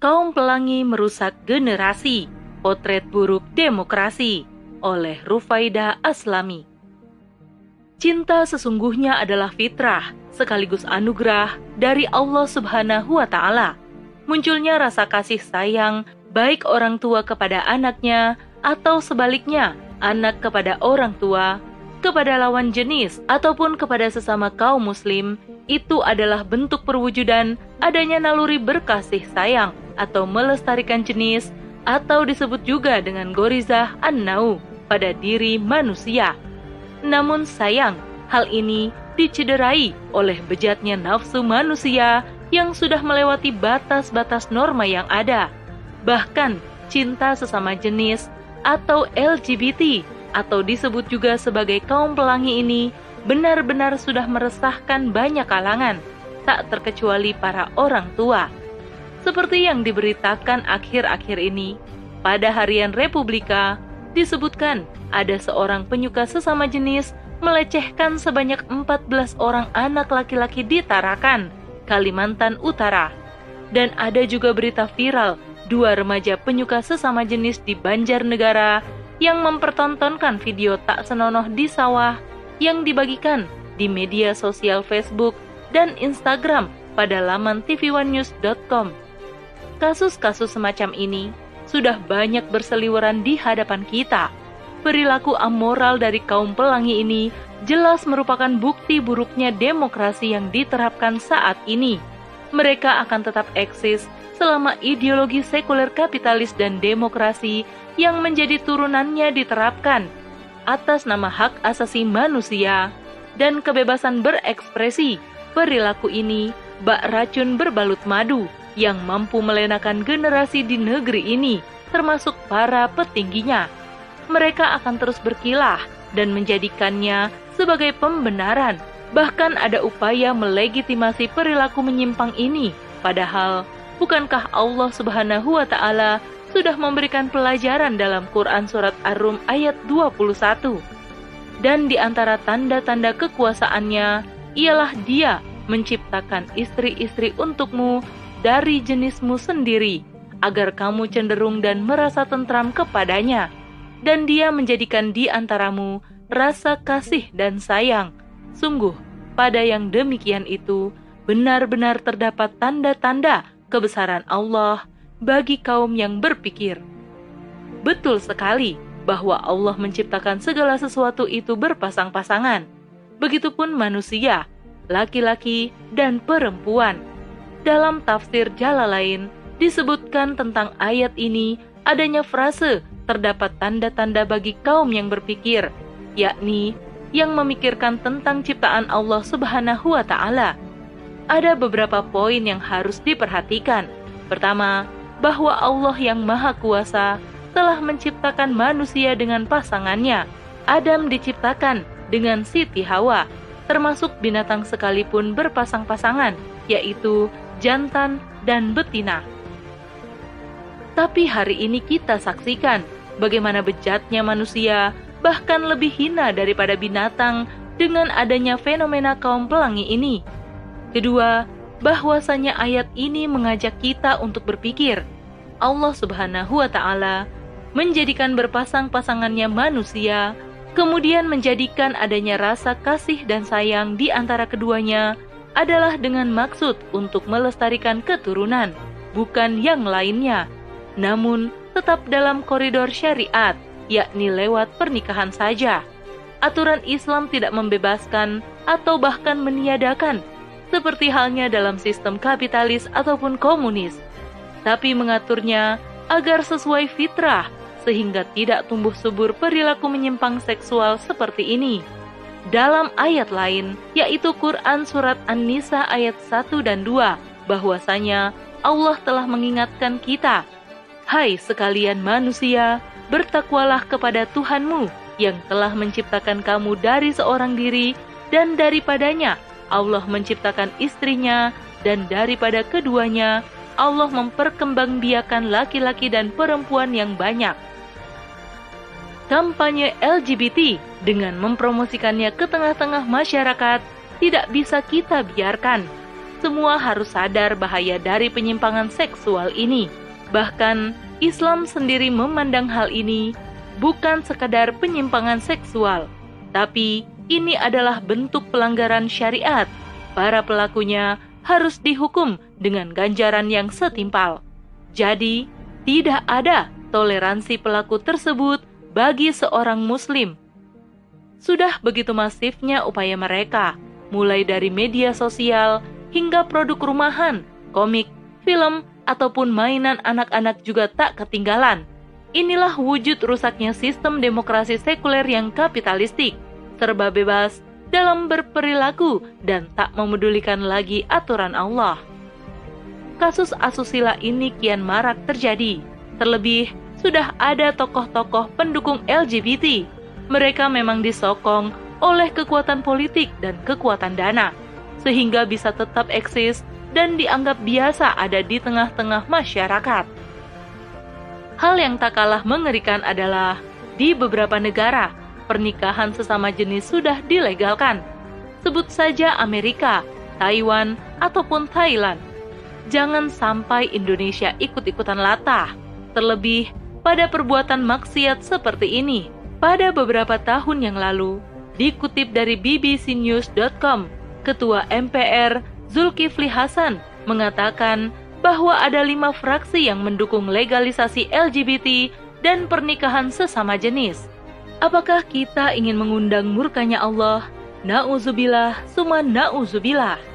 Kaum Pelangi Merusak Generasi, Potret Buruk Demokrasi oleh Rufaida Aslami. Cinta sesungguhnya adalah fitrah, sekaligus anugerah dari Allah Subhanahu wa Ta'ala. Munculnya rasa kasih sayang, baik orang tua kepada anaknya, atau sebaliknya, anak kepada orang tua, kepada lawan jenis, ataupun kepada sesama kaum Muslim, itu adalah bentuk perwujudan adanya naluri berkasih sayang atau melestarikan jenis, atau disebut juga dengan gorizah an-nau pada diri manusia. Namun sayang, hal ini dicederai oleh bejatnya nafsu manusia yang sudah melewati batas-batas norma yang ada. Bahkan cinta sesama jenis atau LGBT atau disebut juga sebagai kaum pelangi ini benar-benar sudah meresahkan banyak kalangan, tak terkecuali para orang tua. Seperti yang diberitakan akhir-akhir ini, pada harian Republika, disebutkan ada seorang penyuka sesama jenis melecehkan sebanyak 14 orang anak laki-laki di Tarakan, Kalimantan Utara. Dan ada juga berita viral dua remaja penyuka sesama jenis di Banjarnegara yang mempertontonkan video tak senonoh di sawah yang dibagikan di media sosial Facebook dan Instagram pada laman tv1news.com. Kasus-kasus semacam ini sudah banyak berseliweran di hadapan kita. Perilaku amoral dari kaum pelangi ini jelas merupakan bukti buruknya demokrasi yang diterapkan saat ini. Mereka akan tetap eksis selama ideologi sekuler kapitalis dan demokrasi yang menjadi turunannya diterapkan atas nama hak asasi manusia dan kebebasan berekspresi. Perilaku ini bak racun berbalut madu yang mampu melenakan generasi di negeri ini, termasuk para petingginya. Mereka akan terus berkilah dan menjadikannya sebagai pembenaran. Bahkan ada upaya melegitimasi perilaku menyimpang ini, padahal bukankah Allah Subhanahu wa taala sudah memberikan pelajaran dalam Quran surat Ar-Rum ayat 21. Dan di antara tanda-tanda kekuasaannya ialah Dia menciptakan istri-istri untukmu dari jenismu sendiri, agar kamu cenderung dan merasa tentram kepadanya, dan dia menjadikan di antaramu rasa kasih dan sayang. Sungguh, pada yang demikian itu, benar-benar terdapat tanda-tanda kebesaran Allah bagi kaum yang berpikir. Betul sekali bahwa Allah menciptakan segala sesuatu itu berpasang-pasangan. Begitupun manusia, laki-laki, dan perempuan dalam tafsir lain disebutkan tentang ayat ini adanya frase terdapat tanda-tanda bagi kaum yang berpikir, yakni yang memikirkan tentang ciptaan Allah Subhanahu wa taala. Ada beberapa poin yang harus diperhatikan. Pertama, bahwa Allah yang Maha Kuasa telah menciptakan manusia dengan pasangannya. Adam diciptakan dengan Siti Hawa, termasuk binatang sekalipun berpasang-pasangan, yaitu jantan, dan betina. Tapi hari ini kita saksikan bagaimana bejatnya manusia bahkan lebih hina daripada binatang dengan adanya fenomena kaum pelangi ini. Kedua, bahwasanya ayat ini mengajak kita untuk berpikir Allah Subhanahu wa taala menjadikan berpasang-pasangannya manusia, kemudian menjadikan adanya rasa kasih dan sayang di antara keduanya adalah dengan maksud untuk melestarikan keturunan, bukan yang lainnya, namun tetap dalam koridor syariat, yakni lewat pernikahan saja. Aturan Islam tidak membebaskan atau bahkan meniadakan, seperti halnya dalam sistem kapitalis ataupun komunis, tapi mengaturnya agar sesuai fitrah sehingga tidak tumbuh subur perilaku menyimpang seksual seperti ini dalam ayat lain, yaitu Quran Surat An-Nisa ayat 1 dan 2, bahwasanya Allah telah mengingatkan kita, Hai sekalian manusia, bertakwalah kepada Tuhanmu yang telah menciptakan kamu dari seorang diri dan daripadanya Allah menciptakan istrinya dan daripada keduanya Allah memperkembangbiakan laki-laki dan perempuan yang banyak kampanye LGBT dengan mempromosikannya ke tengah-tengah masyarakat tidak bisa kita biarkan. semua harus sadar bahaya dari penyimpangan seksual ini. Bahkan, Islam sendiri memandang hal ini bukan sekadar penyimpangan seksual, tapi ini adalah bentuk pelanggaran syariat. Para pelakunya harus dihukum dengan ganjaran yang setimpal. Jadi, tidak ada toleransi pelaku tersebut bagi seorang Muslim. Sudah begitu masifnya upaya mereka, mulai dari media sosial hingga produk rumahan, komik, film, ataupun mainan anak-anak juga tak ketinggalan. Inilah wujud rusaknya sistem demokrasi sekuler yang kapitalistik, serba bebas, dalam berperilaku dan tak memedulikan lagi aturan Allah. Kasus asusila ini kian marak terjadi. Terlebih, sudah ada tokoh-tokoh pendukung LGBT. Mereka memang disokong oleh kekuatan politik dan kekuatan dana, sehingga bisa tetap eksis dan dianggap biasa ada di tengah-tengah masyarakat. Hal yang tak kalah mengerikan adalah di beberapa negara pernikahan sesama jenis sudah dilegalkan. Sebut saja Amerika, Taiwan, ataupun Thailand. Jangan sampai Indonesia ikut-ikutan latah, terlebih pada perbuatan maksiat seperti ini. Pada beberapa tahun yang lalu, dikutip dari bbcnews.com, Ketua MPR Zulkifli Hasan mengatakan bahwa ada lima fraksi yang mendukung legalisasi LGBT dan pernikahan sesama jenis. Apakah kita ingin mengundang murkanya Allah? Nauzubillah, summa nauzubillah.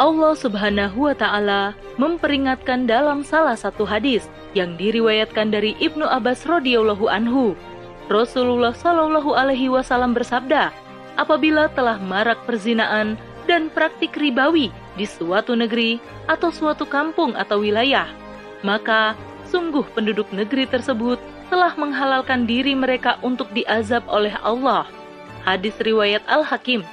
Allah Subhanahu wa taala memperingatkan dalam salah satu hadis yang diriwayatkan dari Ibnu Abbas radhiyallahu anhu. Rasulullah Shallallahu alaihi wasallam bersabda, "Apabila telah marak perzinaan dan praktik ribawi di suatu negeri atau suatu kampung atau wilayah, maka sungguh penduduk negeri tersebut telah menghalalkan diri mereka untuk diazab oleh Allah. Hadis riwayat Al-Hakim.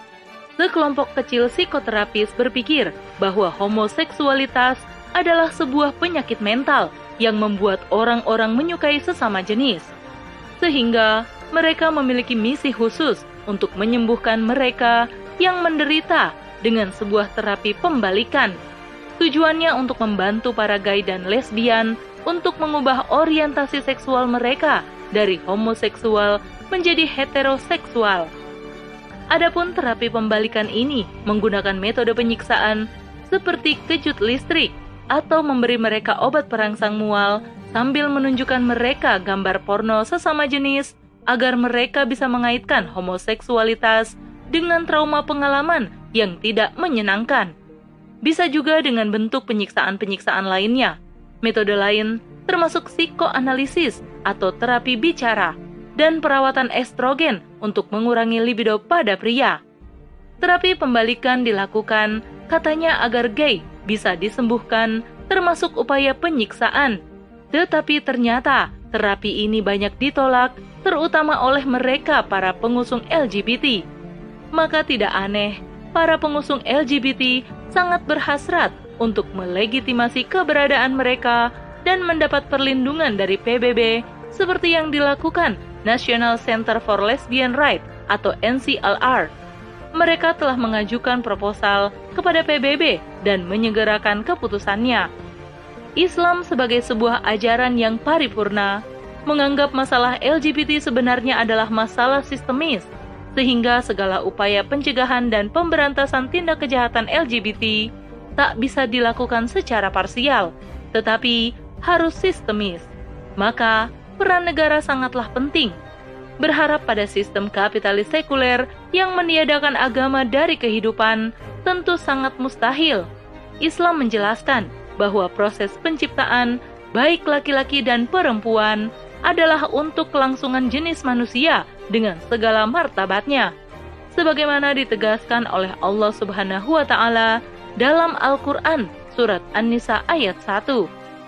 Sekelompok kecil psikoterapis berpikir bahwa homoseksualitas adalah sebuah penyakit mental yang membuat orang-orang menyukai sesama jenis. Sehingga mereka memiliki misi khusus untuk menyembuhkan mereka yang menderita dengan sebuah terapi pembalikan. Tujuannya untuk membantu para gay dan lesbian untuk mengubah orientasi seksual mereka dari homoseksual menjadi heteroseksual. Adapun terapi pembalikan ini menggunakan metode penyiksaan seperti kejut listrik atau memberi mereka obat perangsang mual sambil menunjukkan mereka gambar porno sesama jenis agar mereka bisa mengaitkan homoseksualitas dengan trauma pengalaman yang tidak menyenangkan. Bisa juga dengan bentuk penyiksaan-penyiksaan lainnya, Metode lain termasuk psikoanalisis atau terapi bicara dan perawatan estrogen untuk mengurangi libido pada pria. Terapi pembalikan dilakukan katanya agar gay bisa disembuhkan termasuk upaya penyiksaan. Tetapi ternyata terapi ini banyak ditolak terutama oleh mereka para pengusung LGBT. Maka tidak aneh para pengusung LGBT sangat berhasrat untuk melegitimasi keberadaan mereka dan mendapat perlindungan dari PBB seperti yang dilakukan National Center for Lesbian Rights atau NCLR. Mereka telah mengajukan proposal kepada PBB dan menyegerakan keputusannya. Islam sebagai sebuah ajaran yang paripurna menganggap masalah LGBT sebenarnya adalah masalah sistemis, sehingga segala upaya pencegahan dan pemberantasan tindak kejahatan LGBT tak bisa dilakukan secara parsial, tetapi harus sistemis. Maka, peran negara sangatlah penting. Berharap pada sistem kapitalis sekuler yang meniadakan agama dari kehidupan tentu sangat mustahil. Islam menjelaskan bahwa proses penciptaan, baik laki-laki dan perempuan, adalah untuk kelangsungan jenis manusia dengan segala martabatnya. Sebagaimana ditegaskan oleh Allah Subhanahu wa taala dalam Al-Quran surat An-Nisa ayat 1.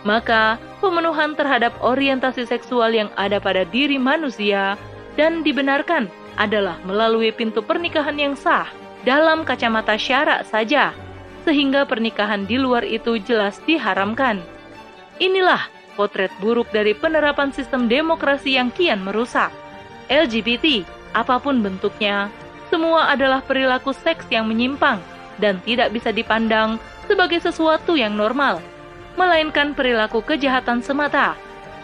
Maka pemenuhan terhadap orientasi seksual yang ada pada diri manusia dan dibenarkan adalah melalui pintu pernikahan yang sah dalam kacamata syarak saja, sehingga pernikahan di luar itu jelas diharamkan. Inilah potret buruk dari penerapan sistem demokrasi yang kian merusak. LGBT, apa pun bentuknya, semua adalah perilaku seks yang menyimpang dan tidak bisa dipandang sebagai sesuatu yang normal, melainkan perilaku kejahatan semata.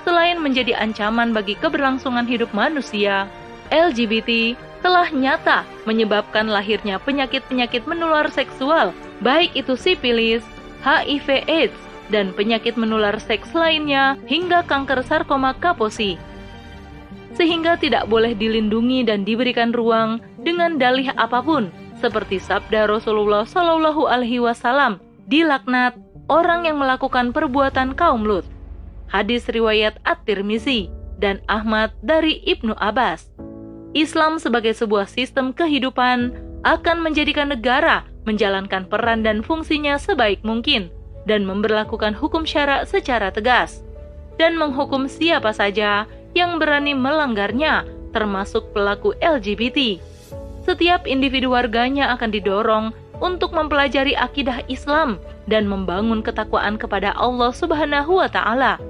Selain menjadi ancaman bagi keberlangsungan hidup manusia, LGBT telah nyata menyebabkan lahirnya penyakit-penyakit menular seksual, baik itu sipilis, HIV/AIDS, dan penyakit menular seks lainnya hingga kanker sarkoma Kaposi. Sehingga tidak boleh dilindungi dan diberikan ruang dengan dalih apa pun, seperti sabda Rasulullah Shallallahu Alaihi Wasallam, dilaknat orang yang melakukan perbuatan kaum Lut. Hadis riwayat At-Tirmizi dan Ahmad dari Ibnu Abbas. Islam sebagai sebuah sistem kehidupan akan menjadikan negara menjalankan peran dan fungsinya sebaik mungkin dan memberlakukan hukum syarak secara tegas dan menghukum siapa saja yang berani melanggarnya termasuk pelaku LGBT. Setiap individu warganya akan didorong untuk mempelajari akidah Islam dan membangun ketakwaan kepada Allah Subhanahu wa taala.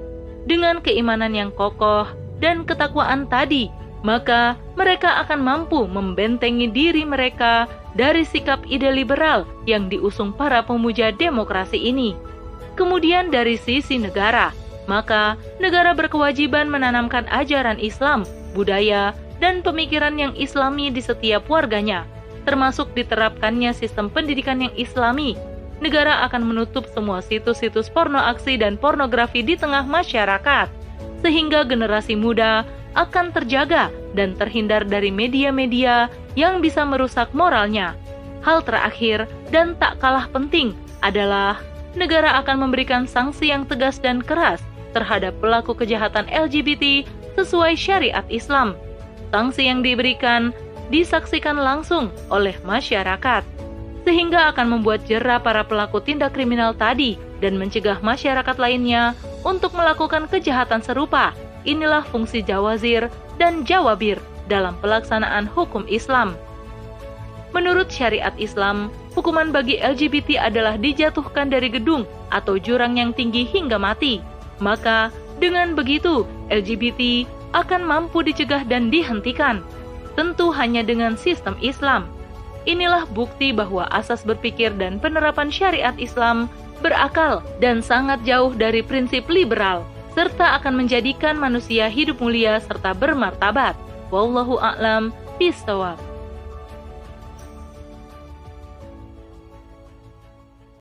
Dengan keimanan yang kokoh dan ketakwaan tadi maka mereka akan mampu membentengi diri mereka dari sikap ide liberal yang diusung para pemuja demokrasi ini. Kemudian dari sisi negara, maka negara berkewajiban menanamkan ajaran Islam, budaya, dan pemikiran yang islami di setiap warganya, termasuk diterapkannya sistem pendidikan yang islami. Negara akan menutup semua situs-situs porno aksi dan pornografi di tengah masyarakat, sehingga generasi muda akan terjaga dan terhindar dari media-media yang bisa merusak moralnya. Hal terakhir dan tak kalah penting adalah negara akan memberikan sanksi yang tegas dan keras terhadap pelaku kejahatan LGBT sesuai syariat Islam. Sanksi yang diberikan disaksikan langsung oleh masyarakat, sehingga akan membuat jerah para pelaku tindak kriminal tadi dan mencegah masyarakat lainnya untuk melakukan kejahatan serupa inilah fungsi jawazir dan jawabir dalam pelaksanaan hukum Islam. Menurut syariat Islam, hukuman bagi LGBT adalah dijatuhkan dari gedung atau jurang yang tinggi hingga mati. Maka, dengan begitu, LGBT akan mampu dicegah dan dihentikan. Tentu hanya dengan sistem Islam. Inilah bukti bahwa asas berpikir dan penerapan syariat Islam berakal dan sangat jauh dari prinsip liberal serta akan menjadikan manusia hidup mulia serta bermartabat. Wallahu a'lam bishawab.